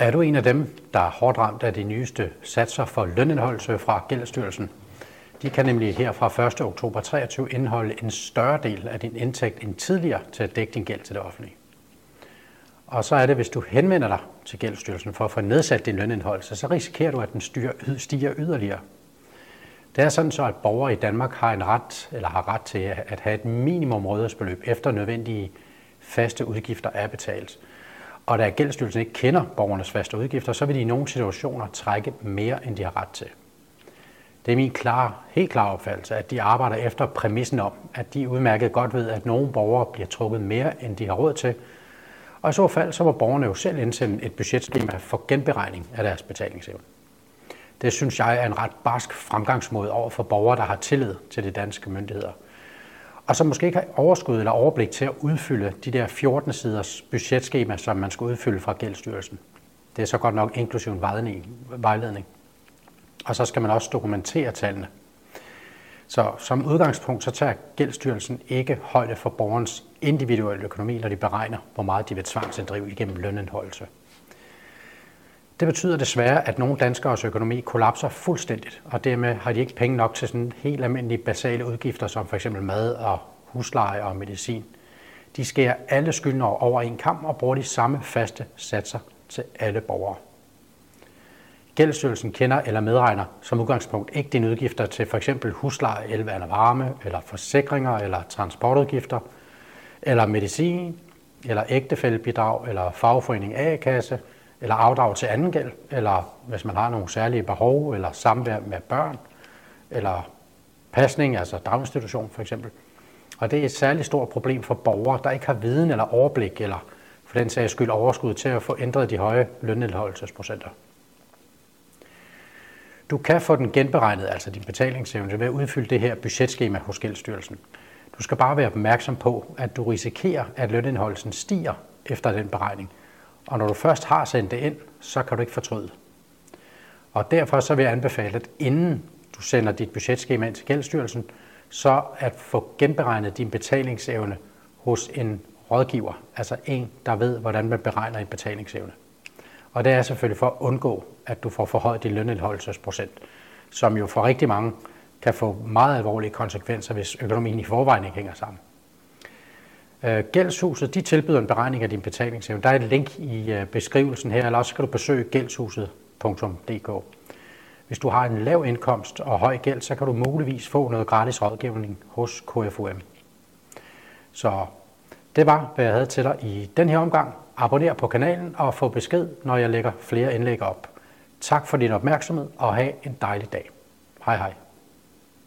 Er du en af dem, der er hårdt ramt af de nyeste satser for lønindholdelse fra Gældsstyrelsen? De kan nemlig her fra 1. oktober 23 indeholde en større del af din indtægt end tidligere til at dække din gæld til det offentlige. Og så er det, hvis du henvender dig til Gældsstyrelsen for at få nedsat din lønindholdelse, så risikerer du, at den stiger yderligere. Det er sådan så, at borgere i Danmark har en ret, eller har ret til at have et minimum rådighedsbeløb efter nødvendige faste udgifter er betalt. Og da Gældsstyrelsen ikke kender borgernes faste udgifter, så vil de i nogle situationer trække mere, end de har ret til. Det er min klare, helt klare opfattelse, at de arbejder efter præmissen om, at de udmærket godt ved, at nogle borgere bliver trukket mere, end de har råd til. Og i så fald, så må borgerne jo selv indsende et budgetskema for genberegning af deres betalingsevne. Det synes jeg er en ret barsk fremgangsmåde over for borgere, der har tillid til de danske myndigheder. Og som måske ikke har overskud eller overblik til at udfylde de der 14 siders budgetskema, som man skal udfylde fra Gældsstyrelsen. Det er så godt nok inklusiv en vejledning. Og så skal man også dokumentere tallene. Så som udgangspunkt så tager Gældsstyrelsen ikke højde for borgerens individuelle økonomi, når de beregner, hvor meget de vil tvangsinddrive igennem lønindholdelse. Det betyder desværre, at nogle danskers økonomi kollapser fuldstændigt, og dermed har de ikke penge nok til sådan helt almindelige basale udgifter, som f.eks. mad og husleje og medicin. De skærer alle skyldner over en kamp og bruger de samme faste satser til alle borgere. Gældsstyrelsen kender eller medregner som udgangspunkt ikke dine udgifter til f.eks. husleje, el, vand og varme, eller forsikringer, eller transportudgifter, eller medicin, eller ægtefældebidrag, eller fagforening A-kasse, eller afdrag til anden gæld, eller hvis man har nogle særlige behov, eller samvær med børn, eller pasning, altså daginstitution for eksempel. Og det er et særligt stort problem for borgere, der ikke har viden eller overblik, eller for den sags skyld overskud til at få ændret de høje lønindholdelsesprocenter. Du kan få den genberegnet, altså din betalingsevne, ved at udfylde det her budgetskema hos Gældsstyrelsen. Du skal bare være opmærksom på, at du risikerer, at lønindholdelsen stiger efter den beregning, og når du først har sendt det ind, så kan du ikke fortryde. Og derfor så vil jeg anbefale, at inden du sender dit budgetskema ind til Gældsstyrelsen, så at få genberegnet din betalingsevne hos en rådgiver, altså en, der ved, hvordan man beregner en betalingsevne. Og det er selvfølgelig for at undgå, at du får forhøjet din lønindholdelsesprocent, som jo for rigtig mange kan få meget alvorlige konsekvenser, hvis økonomien i forvejen ikke hænger sammen. Øh, gældshuset de tilbyder en beregning af din betalingsevne. Der er et link i øh, beskrivelsen her, eller også kan du besøge gældshuset.dk. Hvis du har en lav indkomst og høj gæld, så kan du muligvis få noget gratis rådgivning hos KFUM. Så det var, hvad jeg havde til dig i den her omgang. Abonner på kanalen og få besked, når jeg lægger flere indlæg op. Tak for din opmærksomhed og have en dejlig dag. Hej hej.